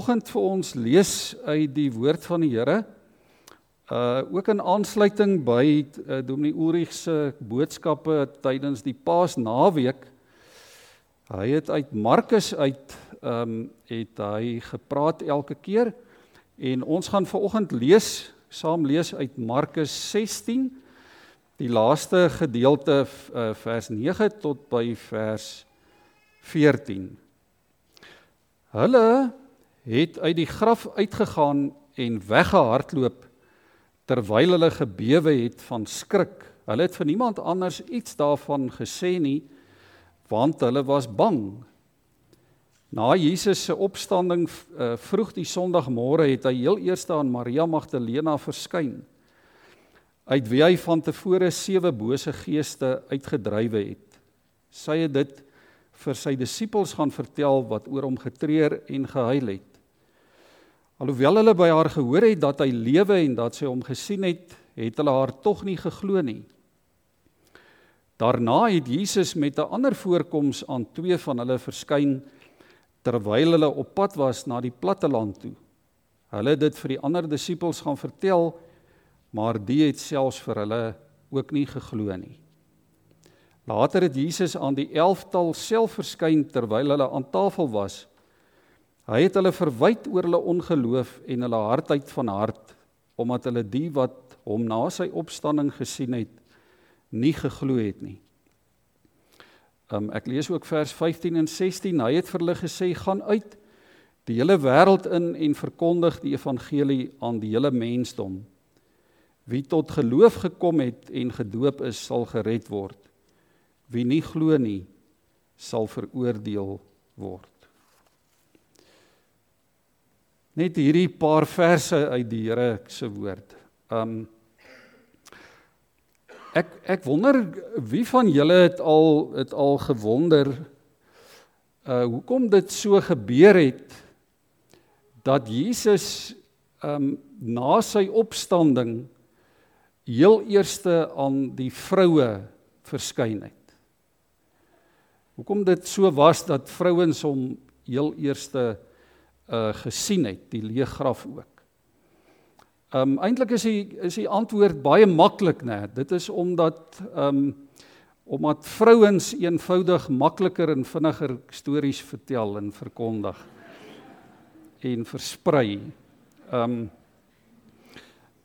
oggend vir ons lees uit die woord van die Here. Uh ook in aansluiting by uh, Dominee Ulrich se boodskappe tydens die Paasnaweek. Hy het uit Markus uit ehm um, het hy gepraat elke keer en ons gaan ver oggend lees, saam lees uit Markus 16 die laaste gedeelte uh, vers 9 tot by vers 14. Hulle het uit die graf uitgegaan en weggehardloop terwyl hulle gebewe het van skrik. Hulle het vir niemand anders iets daarvan gesê nie want hulle was bang. Na Jesus se opstanding uh, vroeg die Sondagmôre het hy heel eers aan Maria Magdalena verskyn uit wie hy van tevore sewe bose geeste uitgedrywe het. Sy het dit vir sy disippels gaan vertel wat oor hom getreur en gehuil het. Alhoewel hulle by haar gehoor het dat hy lewe en dat sy hom gesien het, het hulle haar tog nie geglo nie. Daarna het Jesus met 'n ander voorkoms aan twee van hulle verskyn terwyl hulle op pad was na die platte land toe. Hulle het dit vir die ander disippels gaan vertel, maar die het selfs vir hulle ook nie geglo nie. Later het Jesus aan die 11tal self verskyn terwyl hulle aan tafel was. Hy het hulle verwyd oor hulle ongeloof en hulle hardheid van hart omdat hulle die wat hom na sy opstanding gesien het nie geglo het nie. Um, ek lees ook vers 15 en 16. Hy het vir hulle gesê: "Gaan uit die hele wêreld in en verkondig die evangelie aan die hele mensdom. Wie tot geloof gekom het en gedoop is, sal gered word." Wie nie glo nie, sal veroordeel word. Net hierdie paar verse uit die Here se woord. Um ek ek wonder wie van julle het al het al gewonder uh hoekom dit so gebeur het dat Jesus um na sy opstanding heel eerste aan die vroue verskyn het. Hoekom dit so was dat vrouens hom heel eerste uh gesien het, die leë graf ook. Um eintlik is die is die antwoord baie maklik, né? Dit is omdat um omdat vrouens eenvoudig makliker en vinniger stories vertel en verkondig en versprei. Um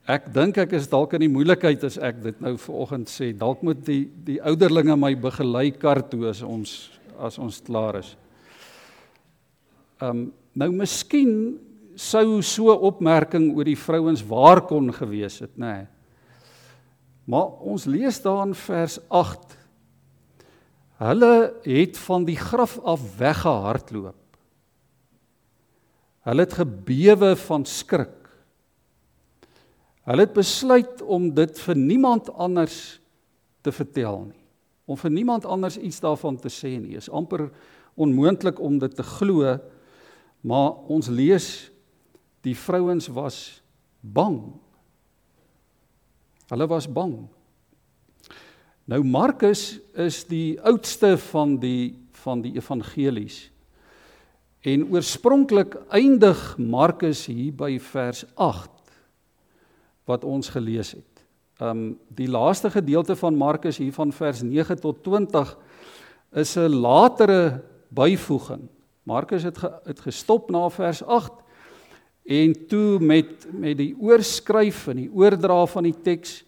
Ek dink ek is dalk in die moeilikheid as ek dit nou vanoggend sê. Dalk moet die die ouderlinge my begelei kar toe as ons as ons klaar is. Ehm um, nou miskien sou so opmerking oor die vrouens waar kon gewees het, nê. Nee. Maar ons lees daar in vers 8 Hulle het van die graf af weggehardloop. Hulle het gebewe van skrik. Hulle het besluit om dit vir niemand anders te vertel nie. Om vir niemand anders iets daarvan te sê nie. Is amper onmoontlik om dit te glo. Maar ons lees die vrouens was bang. Hulle was bang. Nou Markus is die oudste van die van die evangelies. En oorspronklik eindig Markus hier by vers wat ons gelees het. Um die laaste gedeelte van Markus hier van vers 9 tot 20 is 'n latere byvoeging. Markus het ge, het gestop na vers 8 en toe met met die oorskryf en die oordra van die teks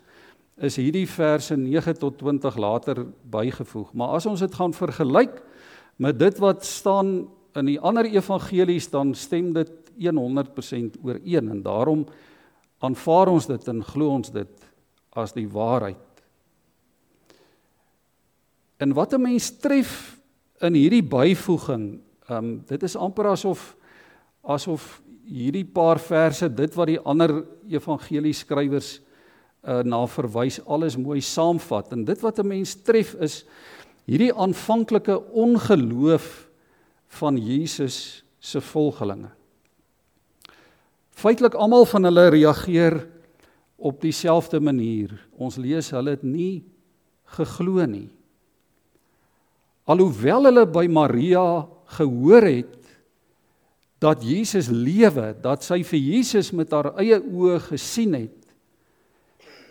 is hierdie verse 9 tot 20 later bygevoeg. Maar as ons dit gaan vergelyk met dit wat staan in die ander evangelies dan stem dit 100% ooreen en daarom aanvaar ons dit en glo ons dit as die waarheid. En wat 'n mens tref in hierdie byvoeging, ehm um, dit is amper asof asof hierdie paar verse dit wat die ander evangelie skrywers uh, na verwys alles mooi saamvat en dit wat 'n mens tref is hierdie aanvanklike ongeloof van Jesus se volgelinge. Feitelik almal van hulle reageer op dieselfde manier. Ons lees hulle het nie geglo nie. Alhoewel hulle by Maria gehoor het dat Jesus lewe, dat sy vir Jesus met haar eie oë gesien het,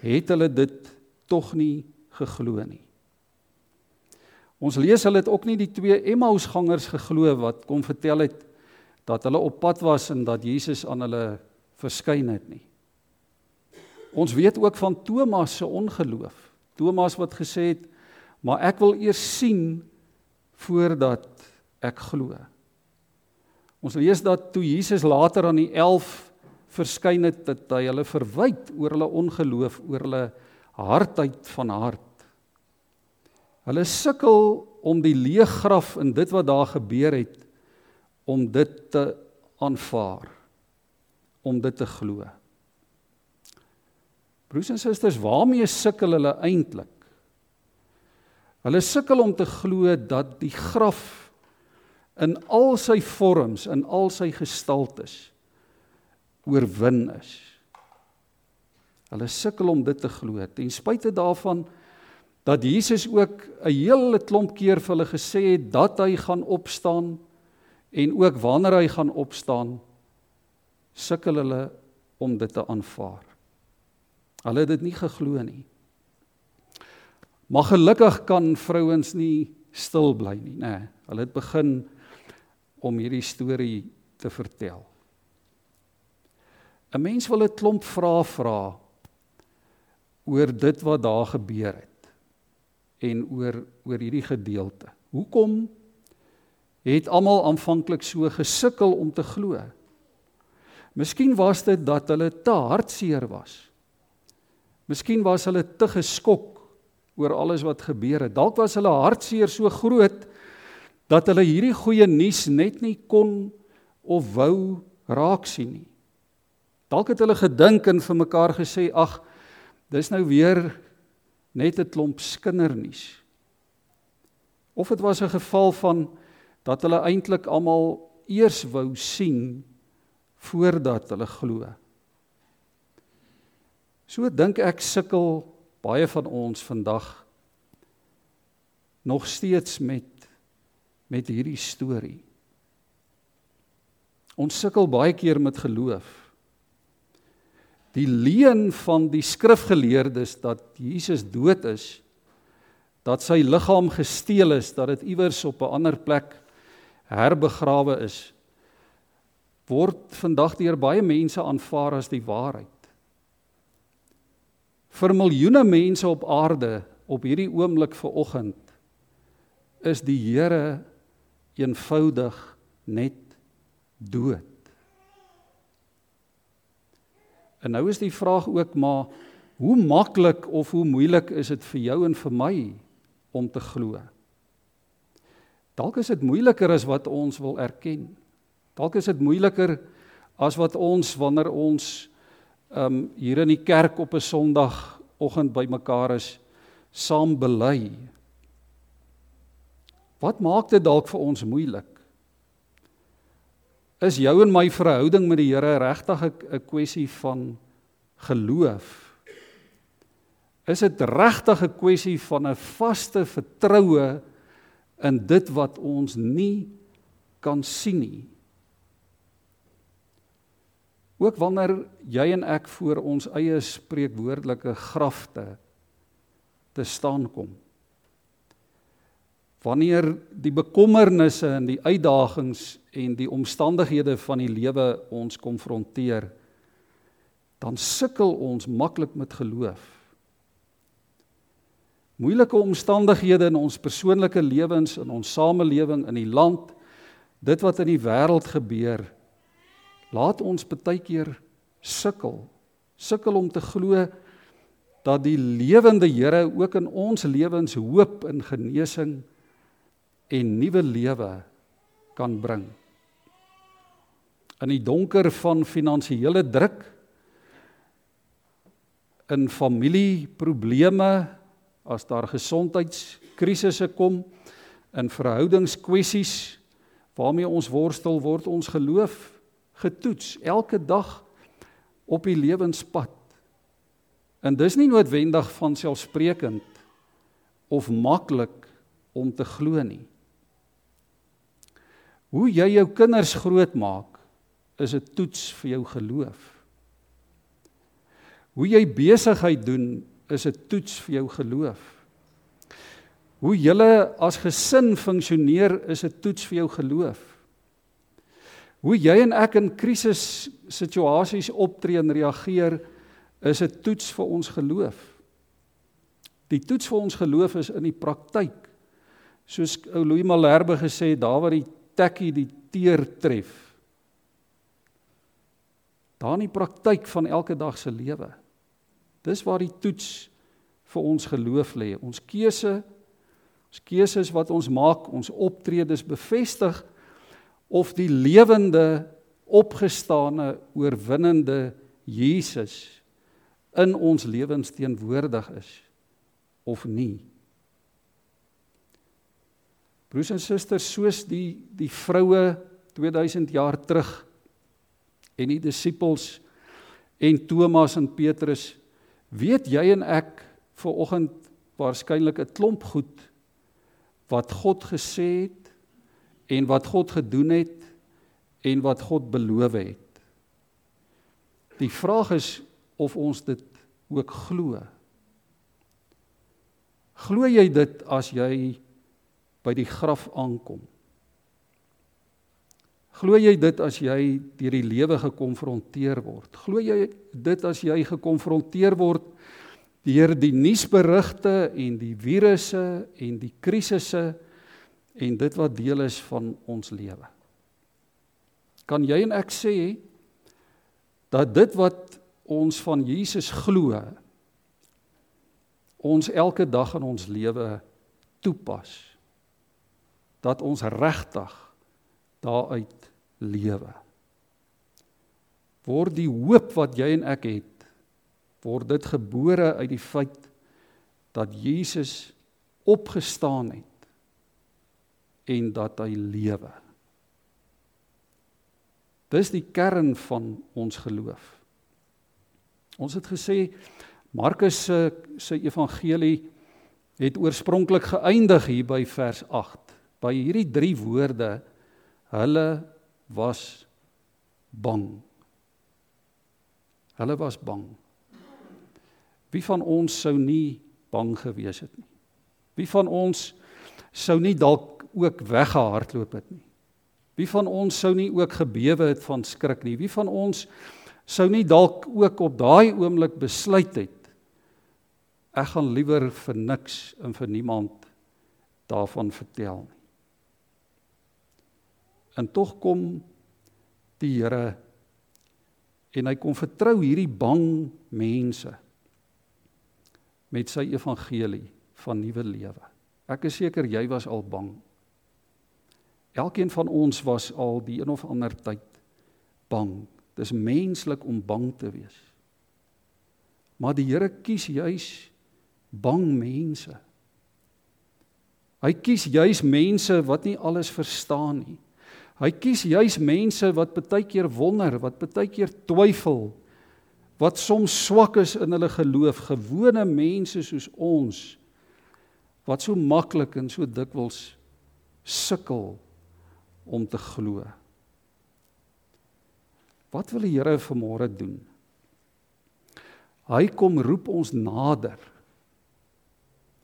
het hulle dit tog nie geglo nie. Ons lees hulle het ook nie die twee Emmausgangers geglo wat kom vertel het dat hulle op pad was en dat Jesus aan hulle verskyn het nie. Ons weet ook van Thomas se ongeloof. Thomas wat gesê het, "Maar ek wil eers sien voordat ek glo." Ons lees dat toe Jesus later aan die 11 verskyn het, dat hy hulle verwyd oor hulle ongeloof, oor hulle hardheid van hart. Hulle sukkel om die leë graf in dit wat daar gebeur het om dit te aanvaar, om dit te glo. Broers en susters, waarmee sukkel hulle eintlik? Hulle sukkel om te glo dat die graf in al sy vorms, in al sy gestaltes oorwin is. Hulle sukkel om dit te glo. Ten spyte daarvan dat Jesus ook 'n hele klomp keer vir hulle gesê het dat hy gaan opstaan en ook wanneer hy gaan opstaan sukkel hulle om dit te aanvaar. Hulle het dit nie geglo nie. Maar gelukkig kan vrouens nie stil bly nie, nê. Nee, hulle het begin om hierdie storie te vertel. 'n Mens wil 'n klomp vrae vra oor dit wat daar gebeur het en oor oor hierdie gedeelte. Hoekom het almal aanvanklik so gesukkel om te glo? Miskien was dit dat hulle te hartseer was. Miskien was hulle te geskok oor alles wat gebeur het. Dalk was hulle hartseer so groot dat hulle hierdie goeie nuus net nie kon of wou raak sien nie. Dalk het hulle gedink en vir mekaar gesê, "Ag, dis nou weer net 'n klomp skindernuus." Of dit was 'n geval van dat hulle eintlik almal eers wou sien voordat hulle glo. So dink ek sukkel baie van ons vandag nog steeds met met hierdie storie. Ons sukkel baie keer met geloof. Die leuen van die skrifgeleerdes dat Jesus dood is, dat sy liggaam gesteel is, dat dit iewers op 'n ander plek herbegrawe is, word vandag deur baie mense aanvaar as die waarheid. Vir miljoene mense op aarde op hierdie oomblik vanoggend is die Here eenvoudig net dood. En nou is die vraag ook maar hoe maklik of hoe moeilik is dit vir jou en vir my om te glo? Dalk is dit moeiliker as wat ons wil erken. Dalk is dit moeiliker as wat ons wanneer ons um hier in die kerk op 'n Sondagoggend bymekaar is saam bely. Wat maak dit dalk vir ons moeilik? Is jou en my verhouding met die Here regtig 'n kwessie van geloof? Is dit regtig 'n kwessie van 'n vaste vertroue in dit wat ons nie kan sien nie? Ook wanneer jy en ek voor ons eie spreekwoordelike grafte te staan kom. Wanneer die bekommernisse en die uitdagings en die omstandighede van die lewe ons konfronteer, dan sukkel ons maklik met geloof. Moeilike omstandighede in ons persoonlike lewens, in ons samelewing, in die land, dit wat in die wêreld gebeur, laat ons baie keer sukkel. Sukkel om te glo dat die lewende Here ook in ons lewens hoop en genesing en nuwe lewe kan bring. In die donker van finansiële druk in familieprobleme as daar gesondheidskrisisse kom in verhoudingskwessies waarmee ons worstel word ons geloof getoets elke dag op die lewenspad. En dis nie noodwendig van selfsprekend of maklik om te glo nie. Hoe jy jou kinders grootmaak is 'n toets vir jou geloof. Hoe jy besigheid doen is 'n toets vir jou geloof. Hoe julle as gesin funksioneer is 'n toets vir jou geloof. Hoe jy en ek in krisis situasies optree en reageer is 'n toets vir ons geloof. Die toets vir ons geloof is in die praktyk. Soos ou Louis Malherbe gesê het, daar waar die tekkie die teer tref. Daar in die praktyk van elke dag se lewe. Dis waar die toets vir ons geloof lê. Ons keuse ons keuses wat ons maak, ons optredes bevestig of die lewende opgestane oorwinnende Jesus in ons lewens teenwoordig is of nie. Broers en susters, soos die die vroue 2000 jaar terug en die disippels en Thomas en Petrus, weet jy en ek ver oggend waarskynlik 'n klomp goed wat God gesê het en wat God gedoen het en wat God beloof het. Die vraag is of ons dit ook glo. Glo jy dit as jy by die graf aankom? Glo jy dit as jy deur die lewe gekonfronteer word? Glo jy dit as jy gekonfronteer word deur die nuusberigte en die virusse en die krisisse en dit wat deel is van ons lewe? Kan jy en ek sê dat dit wat ons van Jesus glo ons elke dag in ons lewe toepas? Dat ons regtig daaruit lewe. Word die hoop wat jy en ek het, word dit gebore uit die feit dat Jesus opgestaan het en dat hy lewe. Dis die kern van ons geloof. Ons het gesê Markus se se evangelie het oorspronklik geëindig hier by vers 8 by hierdie drie woorde hulle was bang. Hulle was bang. Wie van ons sou nie bang gewees het nie? Wie van ons sou nie dalk ook weggehardloop het nie? Wie van ons sou nie ook gebewe het van skrik nie? Wie van ons sou nie dalk ook op daai oomblik besluit het ek gaan liewer vir niks en vir niemand daarvan vertel nie. En tog kom die Here en hy kom vertrou hierdie bang mense met sy evangelie van nuwe lewe. Ek is seker jy was al bang. Elkeen van ons was al die een of ander tyd bang. Dis menslik om bang te wees. Maar die Here kies juis bang mense. Hy kies juis mense wat nie alles verstaan nie. Hy kies juis mense wat baie keer wonder, wat baie keer twyfel, wat soms swak is in hulle geloof, gewone mense soos ons wat so maklik en so dikwels sukkel om te glo. Wat wil die Here vanmôre doen? Hy kom roep ons nader.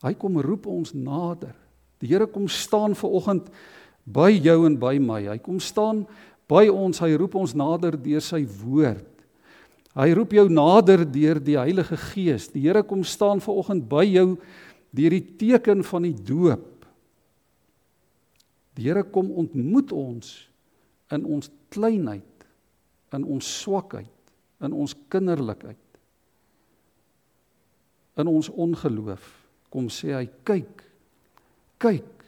Hy kom roep ons nader. Die Here kom staan ver oggend by jou en by my. Hy kom staan by ons. Hy roep ons nader deur sy woord. Hy roep jou nader deur die Heilige Gees. Die Here kom staan ver oggend by jou deur die teken van die doop. Die Here kom ontmoet ons in ons kleinheid, in ons swakheid, in ons kinderlikheid. In ons ongeloof kom sê hy kyk kyk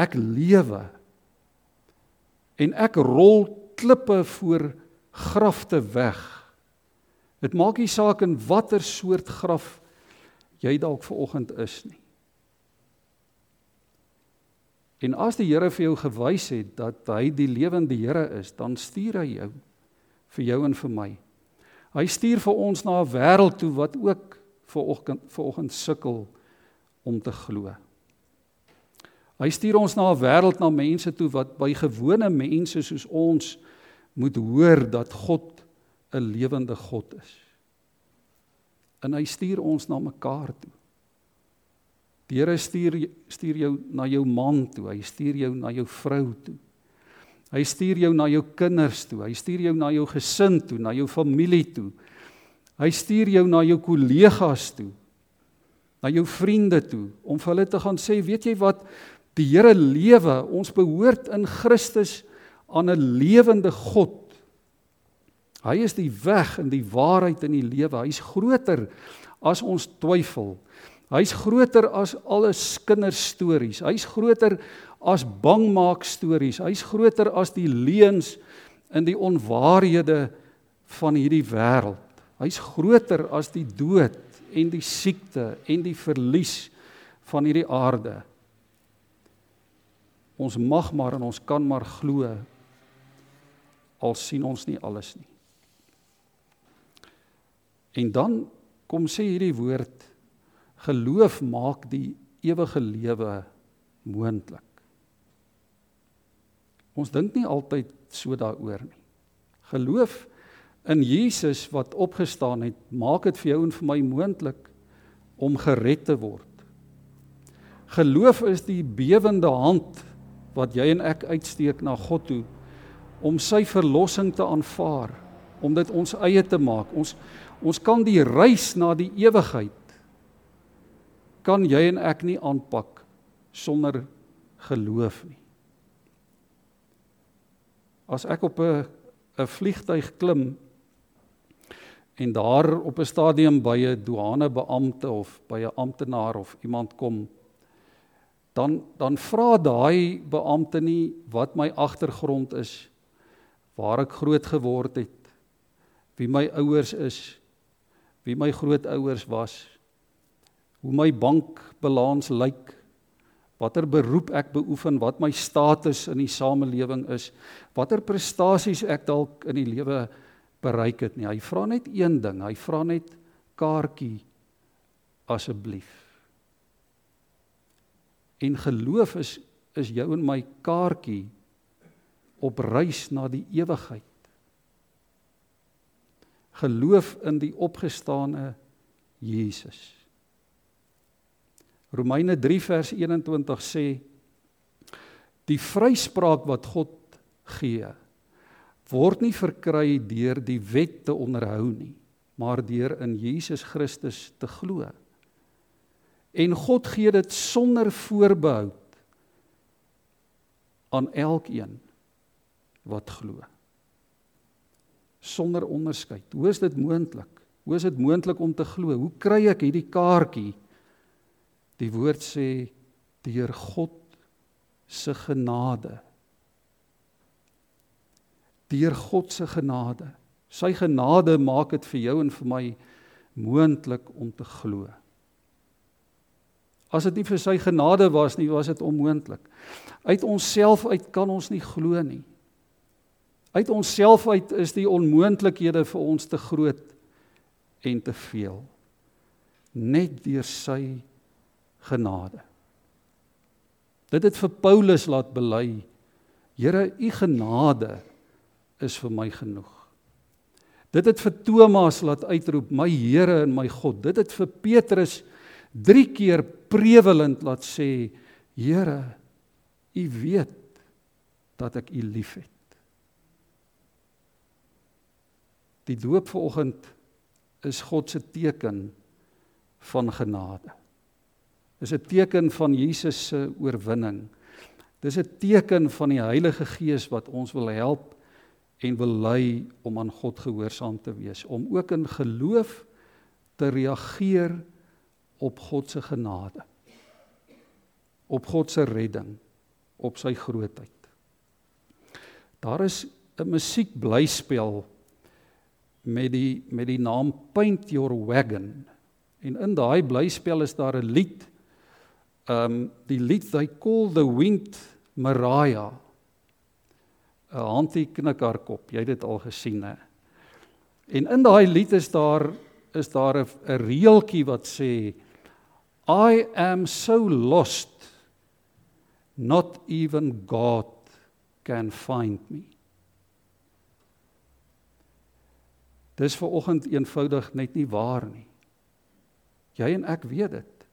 ek lewe. En ek rol klippe voor grafte weg. Dit maak nie saak in watter soort graf jy dalk ver oggend is nie. En as die Here vir jou gewys het dat hy die lewende Here is dan stuur hy jou vir jou en vir my. Hy stuur vir ons na 'n wêreld toe wat ook ver oggend ver oggend sukkel om te glo. Hy stuur ons na 'n wêreld na mense toe wat by gewone mense soos ons moet hoor dat God 'n lewende God is. En hy stuur ons na mekaar toe. Die Here stuur stuur jou na jou man toe, hy stuur jou na jou vrou toe. Hy stuur jou na jou kinders toe, hy stuur jou na jou gesin toe, na jou familie toe. Hy stuur jou na jou kollegas toe, na jou vriende toe om vir hulle te gaan sê, weet jy wat, die Here lewe, ons behoort in Christus aan 'n lewende God. Hy is die weg en die waarheid in die lewe. Hy's groter as ons twyfel. Hy's groter as alle kinderstories. Hy's groter as bangmaak stories. Hy's groter as die leuns in die onwaarhede van hierdie wêreld. Hy's groter as die dood en die siekte en die verlies van hierdie aarde. Ons mag maar en ons kan maar glo al sien ons nie alles nie. En dan kom sê hierdie woord Geloof maak die ewige lewe moontlik. Ons dink nie altyd so daaroor nie. Geloof in Jesus wat opgestaan het, maak dit vir jou en vir my moontlik om gered te word. Geloof is die bewende hand wat jy en ek uitsteek na God toe om sy verlossing te aanvaar, om dit ons eie te maak. Ons ons kan die reis na die ewigheid kan jy en ek nie aanpak sonder geloof nie. As ek op 'n 'n vliegtyg klim en daar op 'n stadium by 'n douanebeampte of by 'n amptenaar of iemand kom dan dan vra daai beampte nie wat my agtergrond is waar ek groot geword het wie my ouers is wie my grootouers was hoe my bankbalans lyk, watter beroep ek beoefen, wat my status in die samelewing is, watter prestasies ek dalk in die lewe bereik het nie. Hy vra net een ding, hy vra net kaartjie asseblief. En geloof is is jou en my kaartjie op reis na die ewigheid. Geloof in die opgestane Jesus. Romeine 3 vers 21 sê die vryspraak wat God gee word nie verkry deur die wet te onderhou nie maar deur in Jesus Christus te glo. En God gee dit sonder voorbehou aan elkeen wat glo. Sonder onderskeid. Hoe is dit moontlik? Hoe is dit moontlik om te glo? Hoe kry ek hierdie kaartjie? Die woord sê deur God se genade. Deur God se genade. Sy genade maak dit vir jou en vir my moontlik om te glo. As dit nie vir sy genade was nie, was dit onmoontlik. Uit onsself uit kan ons nie glo nie. Uit onsself uit is die onmoontlikhede vir ons te groot en te veel. Net deur sy genade. Dit het vir Paulus laat bely: Here, u genade is vir my genoeg. Dit het vir Thomas laat uitroep: My Here en my God. Dit het vir Petrus 3 keer prevelend laat sê: Here, u weet dat ek u liefhet. Die doop vanoggend is God se teken van genade is 'n teken van Jesus se oorwinning. Dis 'n teken van die Heilige Gees wat ons wil help en wil lei om aan God gehoorsaam te wees, om ook in geloof te reageer op God se genade. Op God se redding, op sy grootheid. Daar is 'n musiekblyspel met die met die naam Paint Your Wagon. En in daai blyspel is daar 'n lied um die lied they call the wind Mariah 'n hantie knik haar kop jy het dit al gesien hè en in daai lied is daar is daar 'n reeltjie wat sê I am so lost not even God can find me Dis ver oggend eenvoudig net nie waar nie. Jy en ek weet dit.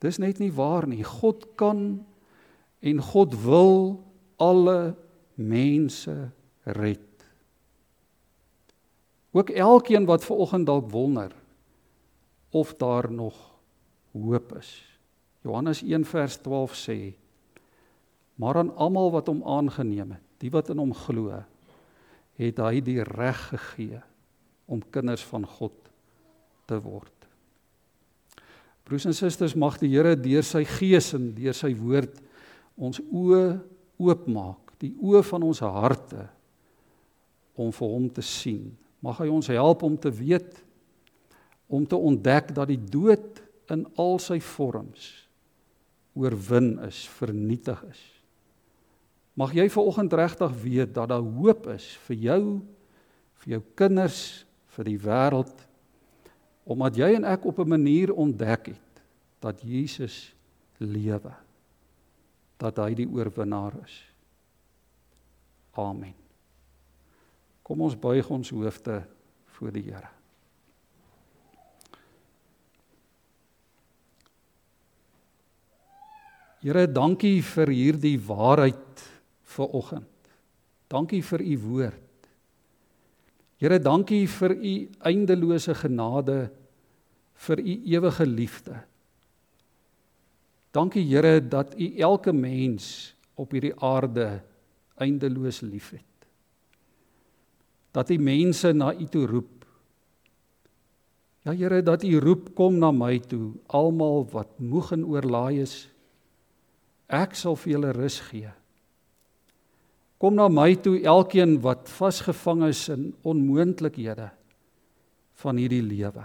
Dis net nie waar nie. God kan en God wil alle mense red. Ook elkeen wat ver oggend dalk wonder of daar nog hoop is. Johannes 1 vers 12 sê: Maar aan almal wat hom aangeneem het, die wat in hom glo, het hy die reg gegee om kinders van God te word. Broers en susters, mag die Here deur sy gees en deur sy woord ons oë oopmaak, die oë van ons harte om vir hom te sien. Mag hy ons help om te weet om te ontdek dat die dood in al sy vorms oorwin is, vernietig is. Mag jy vanoggend regtig weet dat daar hoop is vir jou, vir jou kinders, vir die wêreld omdat jy en ek op 'n manier ontdek het dat Jesus lewe. Dat hy die oorwinnaar is. Amen. Kom ons buig ons hoofde voor die Here. Here, dankie vir hierdie waarheid vir oggend. Dankie vir u woord. Here, dankie vir u eindelose genade, vir u ewige liefde. Dankie Here dat u elke mens op hierdie aarde eindeloos liefhet. Dat u mense na u toe roep. Ja Here, dat u roep kom na my toe, almal wat moeg en oorlaai is. Ek sal vir julle rus gee. Kom na my toe elkeen wat vasgevang is in onmoontlikhede van hierdie lewe.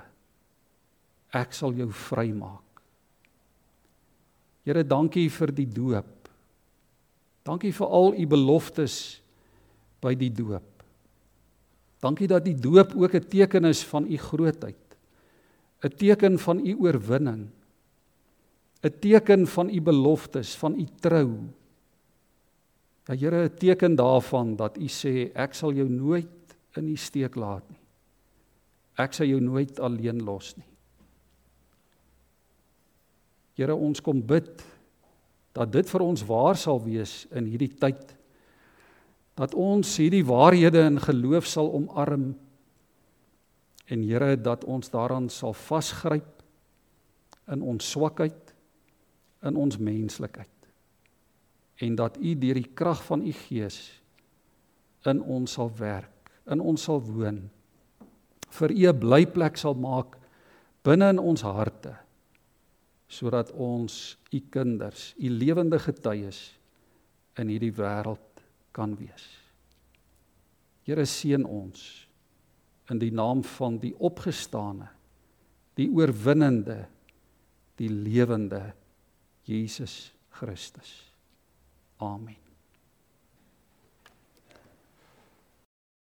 Ek sal jou vrymaak. Here, dankie vir die doop. Dankie vir al u beloftes by die doop. Dankie dat die doop ook 'n teken is van u grootheid. 'n Teken van u oorwinning. 'n Teken van u beloftes, van u trou, Ja Here, 'n teken daarvan dat U sê ek sal jou nooit in die steek laat nie. Ek sal jou nooit alleen los nie. Here, ons kom bid dat dit vir ons waar sal wees in hierdie tyd. Dat ons hierdie waarhede in geloof sal omarm en Here dat ons daaraan sal vasgryp in ons swakheid in ons menslikheid en dat u deur die krag van u gees in ons sal werk, in ons sal woon. vir u 'n blyplek sal maak binne in ons harte sodat ons u kinders, u lewende getuies in hierdie wêreld kan wees. Here seën ons in die naam van die opgestane, die oorwinnende, die lewende Jesus Christus. Amen.